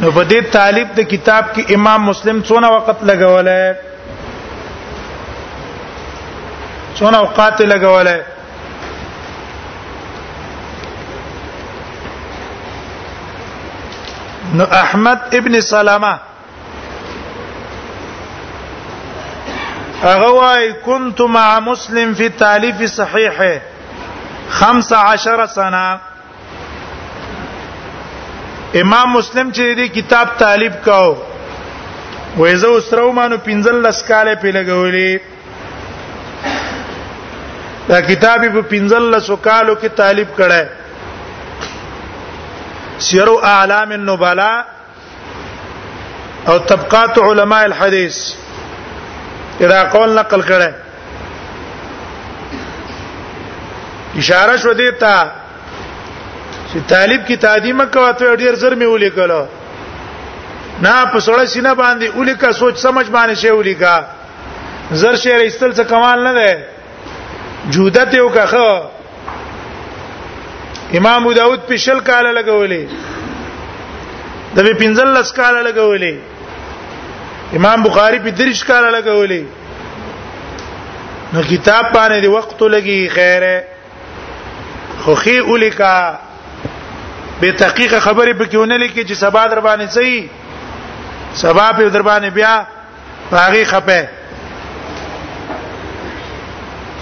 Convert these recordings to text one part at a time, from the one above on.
نو په دې طالب د کتاب کې امام مسلم څونه وخت لګولای څونه اوقات لګولای نو احمد ابن سلامه هغه وای كنت مع مسلم في تالیف صحیحه 15 سنه امام مسلم چې دې کتاب طالب کاو وې زه وسرو مانو 15 لس کاله په لګولې دا کتاب په 15 لس کالو کې طالب کړه سیرو اعلام النبلاء او طبقات علماء الحديث دا قول نقل کړه اشاره شو دې ته چې طالب کې تعظیم کوي ته ډیر زر می ولیکل نه په سړی سینه باندې ولیکا سوچ سمجھ باندې شی ولیکا زر شعر استل څه کمال نه ده جوده ته وکخه امام ابو داود په شل کال لګولې د په پنځل لس کال لګولې امام بخاری په درش کال لګولې نو کتاب باندې د وخت لګي خیره خو خي الیکا به تحقیق خبرې پکې ونه لیکي چې سبا در باندې صحیح سبا په در باندې بیا هغه خپه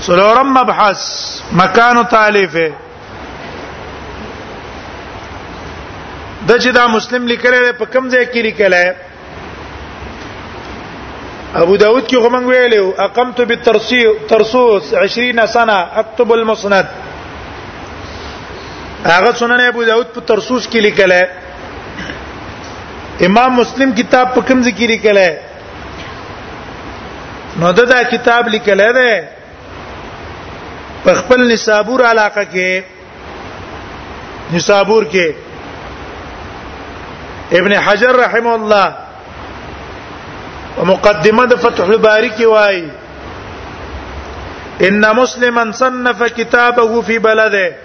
سلورم مبحث مکان تالیفه د چې دا مسلم لیکل په کوم ځای کې لیکل دی ابو داود کې هم ویلو اقمت بالترسوس 20 سنه اكتب المسند هغه سنن ابو داود په ترسوس کې لیکل امام مسلم کتاب په کوم ذکر لیکل ہے نو دا, دا کتاب لیکل دی په خپل نسابور علاقه کې نسابور کې ابن حجر رحم الله ومقدمه د فتح الباری کې وایي ان مسلما صنف كتابه في بلده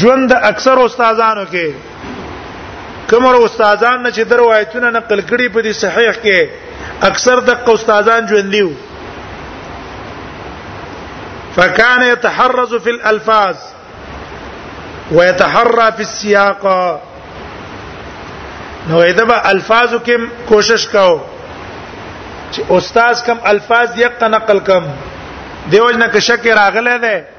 ژوند اکثر استادانو کې کومر استادان نه چې د روایتونو نقل کړي په دې صحیح کې اکثر د استادان ژوند دیو فكان يتحرز في الالفاظ ويتحرى في السياق نو اېدا به الفاظو کې کوشش کاو چې استاد کم الفاظ یې نقل کم دیوژن کې شک راغله ده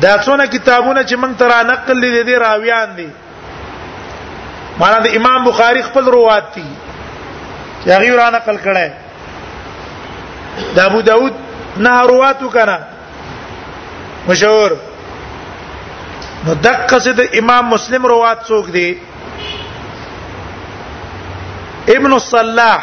دا څونه کتابونه چې موږ ترا نقل لري دي راویان دي معنا د امام بخاری خپل روات دي چې هغه را نقل کړي د ابو داود نه رواتو کنه مشهور نو دقه سي د امام مسلم روات څوک دي ابن الصلاح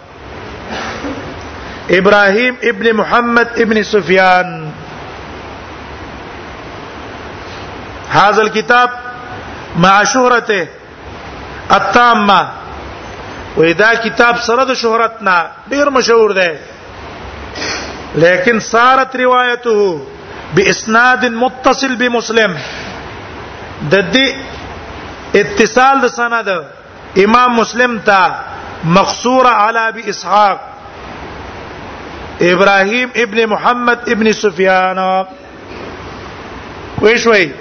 ابراهيم ابن محمد ابن سفيان هذا الكتاب مع شهرته التامه ودا کتاب سره د شهرت نه ډیر مشهور دی لیکن سارت روایته باسناد متصل بمسلم د دې اتصال د سند امام مسلم تا مقصور علی ابي اسحاق ابراهيم ابن محمد ابن سفيان وې شوي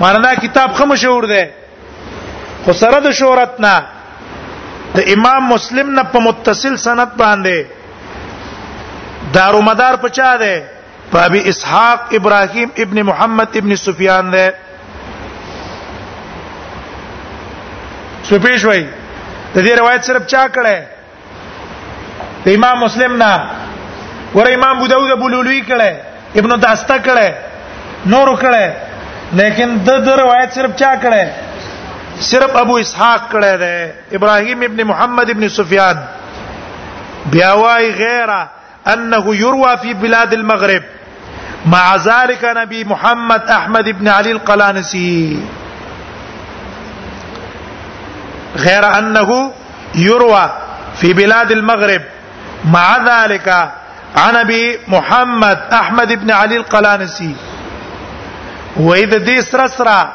ماندا کتاب خو مشهور دی خو سره د شهرت نه د امام مسلم نه په متصل سند باندې دارومدار پچا ده فابي اسحاق ابراهيم ابن محمد ابن سفيان ده سپیش وای د دې روایت صرف چا کړه د امام مسلم نه ور امام ابو داود ابو لولوی کړه ابن داستا کړه نور کړه لیکن د دې روایت صرف چا کړه صرف ابو اسحاق کړه ده ابراهيم ابن محمد ابن سفيان بیا وای غیره انه يروى في بلاد المغرب مع ذلك نبي محمد احمد بن علي القلانسي غير انه يروى في بلاد المغرب مع ذلك عن ابي محمد احمد بن علي القلانسي واذا دي سرسره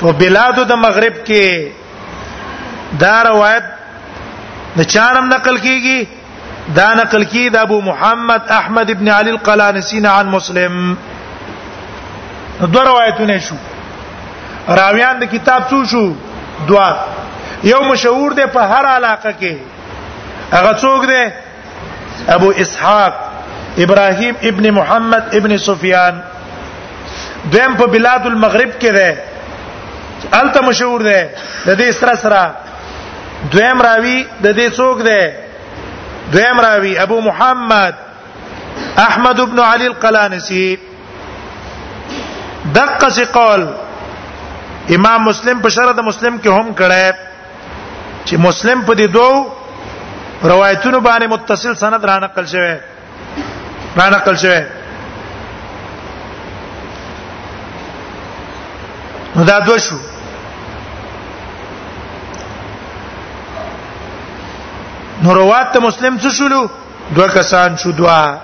په بلادو د مغرب دا روایت د چارم نقل کیږي دا نقل کی د ابو محمد احمد ابن علي القلانسي عن مسلم دو روایتونه شو راویان د کتاب څو شو دوا یو مشهور دی په هر علاقه کې هغه څوک دی ابو اسحاق ابراهيم ابن محمد ابن سفيان دیم په بلاد المغرب کې ده الته مشهور ده د دې سره سره دویم راوی د دې څوک ده دویم راوی ابو محمد احمد ابن علي القلانسي دقه قول امام مسلم په شرح د مسلم کې هم کړه چې مسلم په دې دوو روایتونو باندې متصل سند را نقل شوی را نقل شوی نو دا دوه شو نو روات مسلم څه شولو دوه کسان شو دوه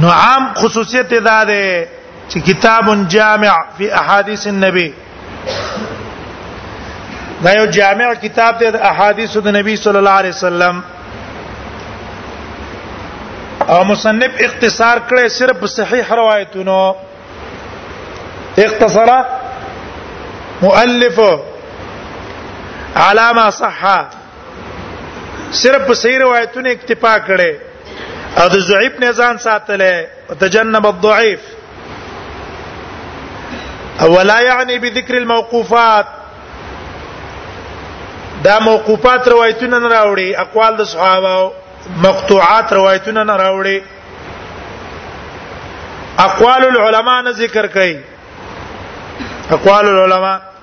نو عام خصوصیت دا ده چې کتاب جامع فی احادیث النبی دا یو جامع کتاب دی د احادیث د نبی صلی الله علیه وسلم او مصنف اختصار کړي صرف صحیح روایتونو اختصر مؤلف علامه صحه صرف په صحیح روایتونو اکتفا کړي او د ضعیف نه ځان ساتلې تجنب الضعيف ولا يعني بذكر الموقوفات دا موقوفات روایتونه نه راوړي اقوال د صحابه مقطوعات روایتونه نه راوړي اقوال العلماء نه ذکر کړي اقوال العلماء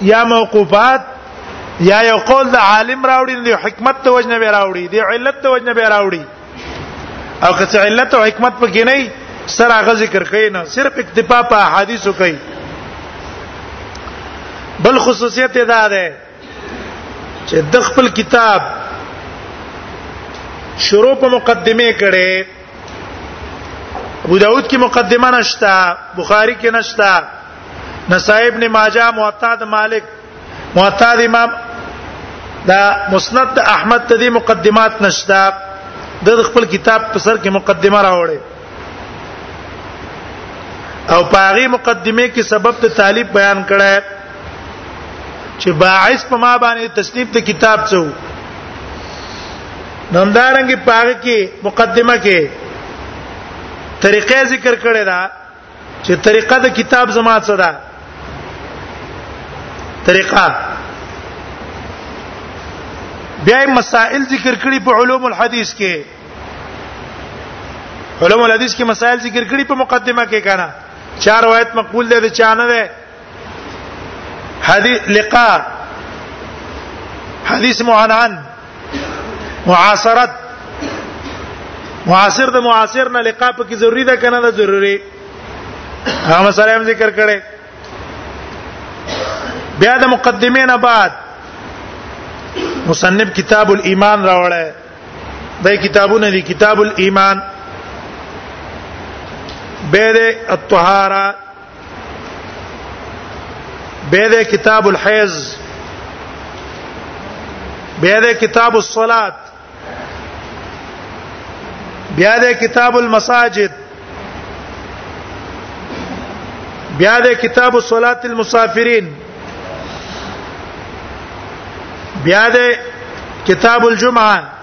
یا موقوفات یا یو قول د عالم راوړي د حکمت د وجنه به راوړي د علت د وجنه به راوړي او که علت او حکمت پکې نه سره غ ذکر کوي نه صرف اکتفا په احادیثو کوي بل خصوصیت دا ده چې د خپل کتاب شروع په مقدمه کړي ابو داود کې مقدمه نشتا بخاری کې نشتا نسائی ابن ماجه موطا د مالک موطا د امام دا مسند د احمد ته دي مقدمات نشتا د خپل کتاب په سر کې مقدمه راوړې او پاغي مقدمه کې سبب ته طالب بیان کړه چې باعث په ما باندې تصنیف د کتاب څه وو نندارنګ پاره کې مقدمه کې طریقې ذکر کړې ده چې طریقه د کتاب زما څه ده طریقه بیا مسائل ذکر کړي په علوم الحديث کې علوم الحديث کې مسائل ذکر کړي په مقدمه کې کنه چار روایت مقبول دي چانه ده حدیث لقاء حدیث معنعن معاصرت معاصر د معاصر نه لقاء په کې ضروری ده کنه ده ضروری هغه مسله هم ذکر کړي بیا د مقدمه نه بعد مصنف کتاب الایمان راوړی دا کتابونه دي کتاب الایمان بیر الطهاره بيد كتاب الحيز بيد كتاب الصلاة بيد كتاب المساجد بيد كتاب صلاة المسافرين بيد كتاب الجمعة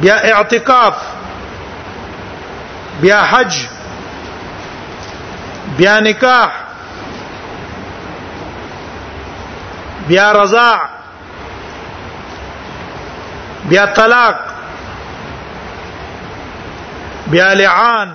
بیا اعتکاف بیا حج بیا نکاح بیا رضاع بیا طلاق بیا لعان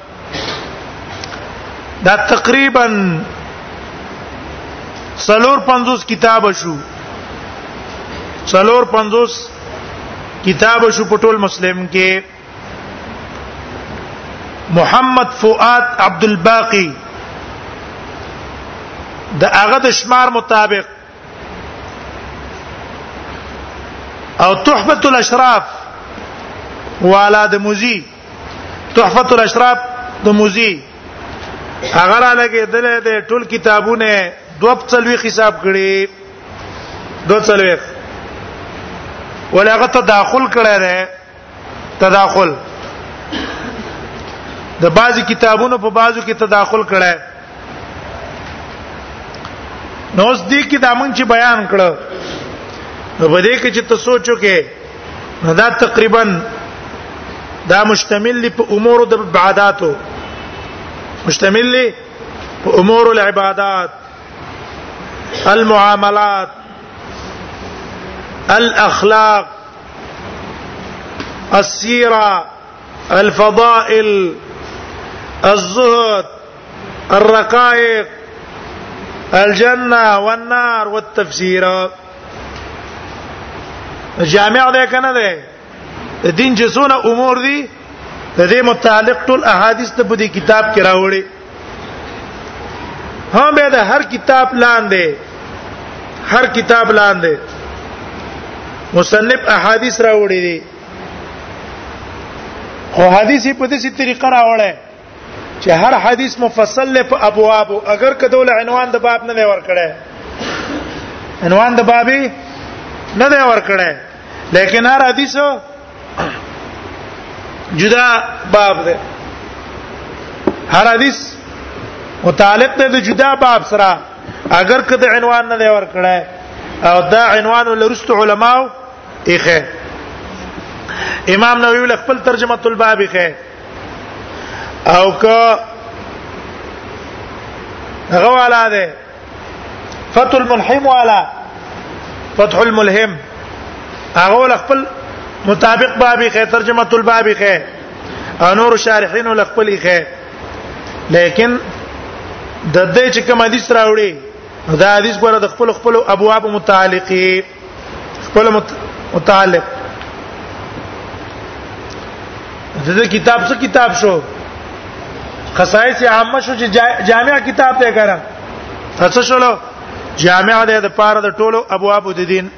دا تقریبا سلور 50 کتاب شو سلور 50 کتاب شو په ټول مسلم کې محمد فؤاد عبد الباقی د هغه د شمار مطابق او تحفه الاشراف والا د موزي تحفه الاشراف د موزي هغه را لګې دلې د ټول کتابونه دوه څلوي حساب کړي دوه څلوي ولاغه تداخل کړی دی تداخل د بعضی کتابونو په بعضو کې تداخل کړی نو اوس دې کې دا مونږ چې بیان کړو نو په دې کې چې ته سوچو کې نو دا تقریبا دا مشتمل په امور د عبادتو مشتمل په امور العبادات المعاملات الاخلاق السيره الفضائل الزهد الرقائق الجنه والنار والتفسير جامع ده کنه ده دین جسونه امور دي د دې متعلق ټول احادیث ته په دې کتاب کې راوړي هم به د هر کتاب لاندې هر کتاب لاندې مصنف احادیث راوړي دي خو حدیث په دې طریقه راوړي چې هر حدیث مفصل له په ابواب اگر کده ول عنوان د باب نه ور کړه عنوان د بابي نه دی ور کړه لیکن هر حدیث جدا باب دی هر حدیث متعلق دی د جدا باب سره اگر کده عنوان نه دی ور کړه او دا عنوان لرست علماو اخه امام نووي خپل ترجمه الباب اخه او که هغه والا ده فتح الملحم والا فتح الملهم هغه ول خپل مطابق بابي خه ترجمه البابي خه انور شارحین ول خپل خه لیکن د دې چې کوم حدیث راوړي دا حدیث ګوره د خپل خپل ابواب متعلقي خپل متعلق دغه کتاب څه کتاب شو خصائص عامه شو چې جامع کتاب دی ګره څه شولو جامع دی د پاره د ټولو ابواب د دین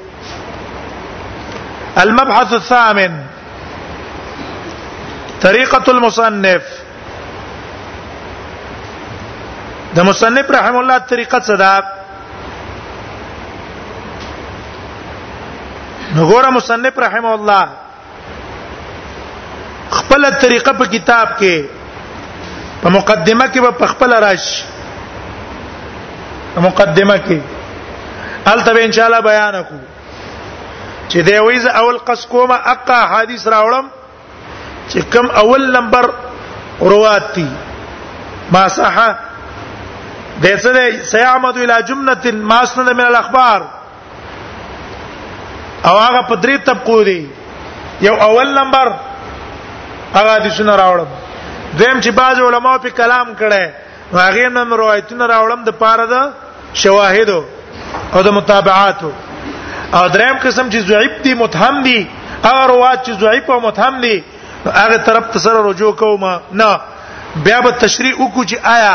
المبحث الثامن طريقه المصنف د مصنف رحم الله طریقه صدا نګور مصنف رحم الله خپل طریقه په کتاب کې په مقدمه کې په خپل راش په مقدمه کې الته به ان شاء الله بیان کو چې دی وایي اول قص کومه اقا حدیث راوړم چې کم اول نمبر روات دي ما صح د څه دی سيعمد الى جمله ما اسند من الاخبار او هغه په درې طبقو دي یو اول نمبر هغه د شنو راوړم دویم چې بعض علماو په کلام کړه هغه نه روایتونه راوړم د پاره ده شواهد او د متابعات او دریم قسم چې ضعیف دي متهم دي هغه روایت چې ضعیف او متهم دي هغه طرف ته سره رجوع کوم نه بیا به تشریح وکړو چې آیا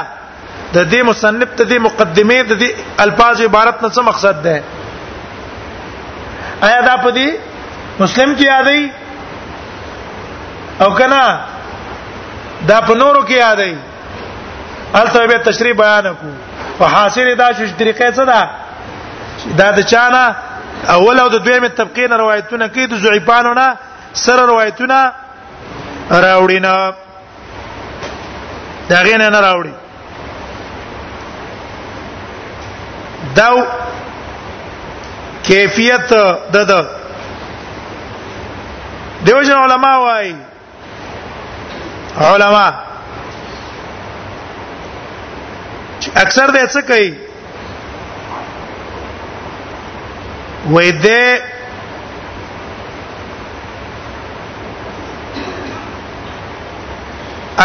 د دې مصنف ته د مقدمه د دې الفاظ عبارت نه څه مقصد ده آیا دا په دې مسلم کې یادې او کنا دا په نورو کې یادې الته به تشریح بیان کو په حاصل دا چې طریقې څه ده دا د چانه اول او د دویمه طبقه نه روایتونه کې د زعیفانو نه سره روایتونه راوړي نه دا غین نه راوړي دا کیفیت د د دیوژن علما وایي علما اکثر دې څه کوي وې دې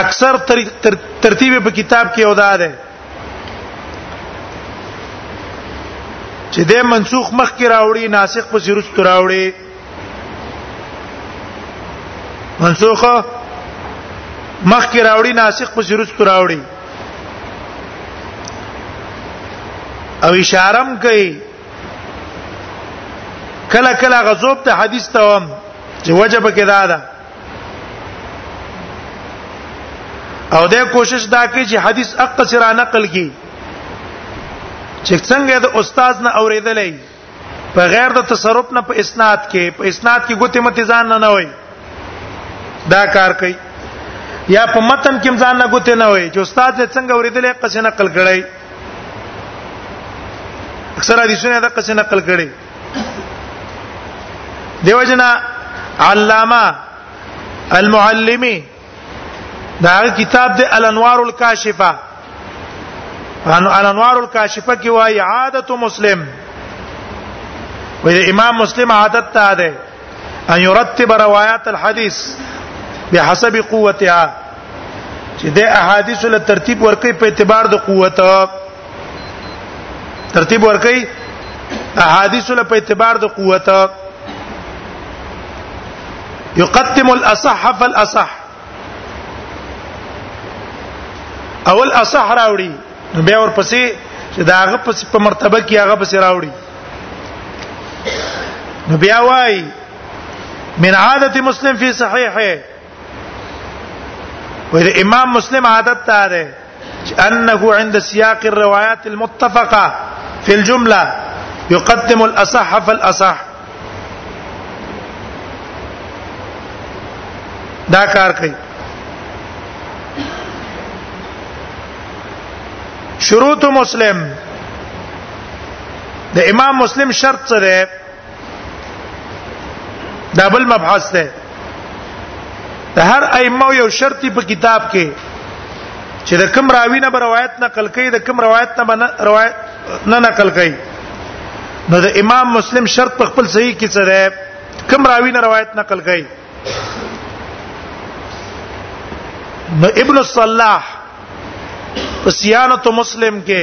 اکثر ترتیب په کتاب کې اودا ده چې د منسوخ مخ کې راوړي ناسخ په سرست راوړي منسوخ مخ کې راوړي ناسخ په شروع کې راوړي او اشارم کوي کله کله غزوب ته حدیث ته وم چې وجب کې دا ده او د کوشش دا کوي چې حدیث اقصرا نقل کی چې څنګه د استاد نه اوریدلې په غیر د تصرف نه په اسناد کې په اسناد کې ګوتې مت ځان نه نه وي دا کار کوي یا په متن کې ځان نه ګوتې نه وي چې استاد دې څنګه ورېدلې قصې نقل کړي اکثر حدیثونه دا قصې نقل کړي دیوجنا علامه المعلمی دا کتاب د الانوار الکاشفه ان الانوار الکاشفه کې وایي عادت مسلم وې امام مسلم عادت ته ده ان يرتب روایات الحديث بحسب قوتها چې د احادیث له ترتیب ورکې په اعتبار د قوت ترتیب ورکړي احادیث له په اعتبار د قوت يقدم الاصح فالاصح اول اصح راوړي بیا ورپسې چې دا هغه په مرتبه کې هغه پسې راوړي نو بیا وای من عادت مسلم فی صحیحه وې د امام مسلم عادت ته ده چې انه عند سياق الروايات المتفقه في الجمله يقدم الاصح فالاصح دا کار کوي شروط مسلم د امام مسلم شرط څه ده دا بل مبحث ده د هر ائمه یو شرط په کتاب کې چې د کوم راوی نه روایت نقل کوي د کوم روایت نه روایت نه نقل کوي نو د امام مسلم شرط په خپل صحیح کې څه ده کوم راوی نه روایت نقل کوي نو ابن الصلاح په سیانه مسلم کې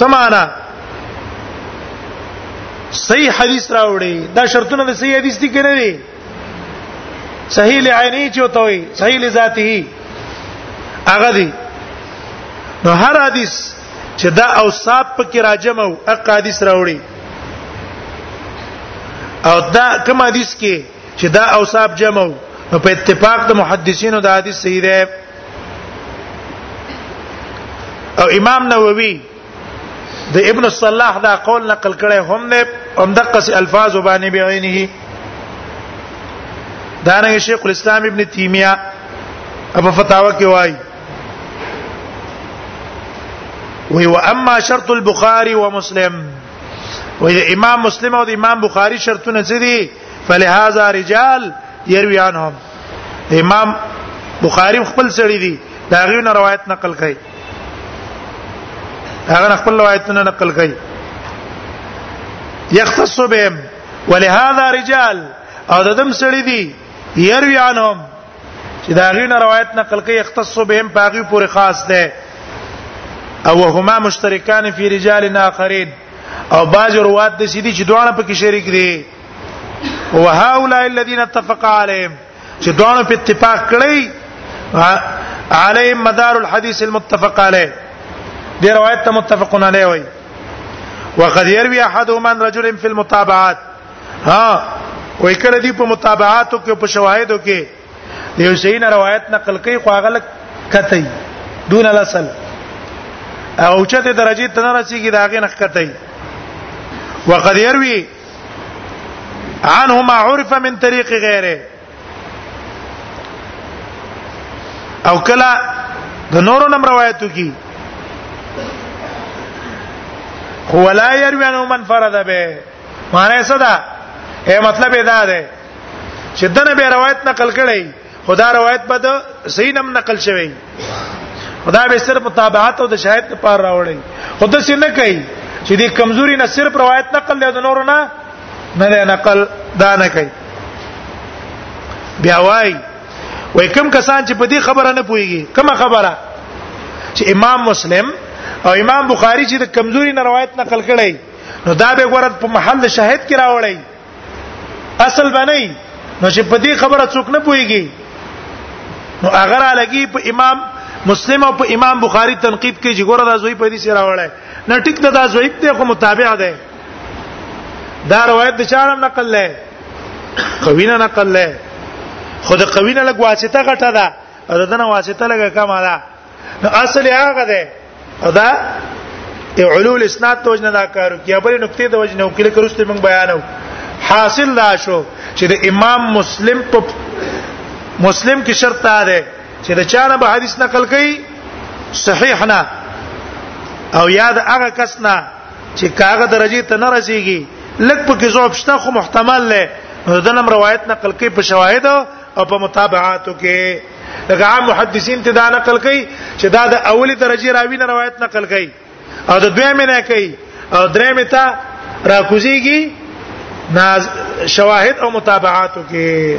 سمانا صحیح حدیث راوړي دا شرطونه د صحیح حدیث دي کنه دي صحیح لعینی چوته وي صحیح لذاته هغه دي نو هر حدیث چې دا اوصاف پکې راجم او اقادیس راوړي او دا کوم حدیث کې چې دا اوصاف جمع وو نو په اتفاق د محدثینو دا حدیث صحیح دی او امام نووي د ابن الصلاح دا قول نقل کړي هم نه هم دقه الفاظ باندې بعینه دا نه شیخ الاسلام ابن تیمیه ابو فتاوا کې وایي وی و اما شرط البخاری ومسلم وی امام مسلم او امام بخاری شرطونه څه دي فلهذا رجال يروي عنهم امام بخاری خپل سړی دی دا غیونه روایت نقل کړي هغه خپل روایتونه نقل کړي يختص بهم ولهذا رجال او ددم سړی دی يروي عنهم چې دا غیونه روایت نقل کړي يختص بهم باغي پورې خاص ده او هما مشترکان فی رجال اخرین او باج روات د سیدی چې دوه په کې شریک دي او هؤلاء الذين اتفق عليهم چې دوه په اتفاق کړی عليهم مدار الحديث المتفق عليه دې روایت ته متفقون علیه وای وقد يروي احدهما عن رجل في المتابعات ها وای کړه دی په متابعاتو کې په شواهدو کې یو شی نه روایت نقل کوي خو هغه کته دون الاصل او چته درجه ته نه رسیږي دا غي نخکته وقد يروي عنه ما عرف من طريق غيره او کلا د نورو نم روایتو کی هو لا يروي عنه من فرد به معنی څه ده اے مطلب دا ده چې دنه به روایت نقل کړي خدا روایت به د صحیح نم نقل شوی خدا به صرف متابعت او د شاهد لپاره راوړي خدا څه نه کوي چې د کمزوري نه صرف روایت نقل له نور نه نه نقل دا نه کوي بیا وای وای کوم کسان چې په دې خبره نه پويږي کومه خبره چې امام مسلم او امام بخاری چې د کمزوري نه روایت نقل کړي نو دا به ورته په محل شاهد کې راوړي اصل باندې نو چې په دې خبره څوک نه پويږي نو هغه را لګي په امام مسلم او په امام بخاری تنقید کوي چې ګوره دا زوی په دې سره راوړل نه ټیک ته دا زوی ته خو متابع ده دا روایت د چارم نقل لای قوینه نقل لای خود قوینه لګ واسطه غټه ده او دنه واسطه لګه کمه ده نو اصل هغه ده دا علول اسناد توج نه دا کارو کیا بل نقطې د وجنه وکړي کروسته موږ بیانو حاصل دا شو چې د امام مسلم په مسلم کې شرط ده چې د چانه به حدیث نقل کړي صحیح نه او یاد هغه کس نه چې کاغه درجه ته نه رسیږي لک په کې زوب شته خو محتمل نه دنم روایت نقل کوي په شواهد او په متابعاتو کې لکه عام محدثین ته دا نقل کوي چې دا د اولی درجه راوی نه روایت نقل کوي او د دویمه نه کوي او درېمه ته راکوزيږي شواهد او متابعاتو کې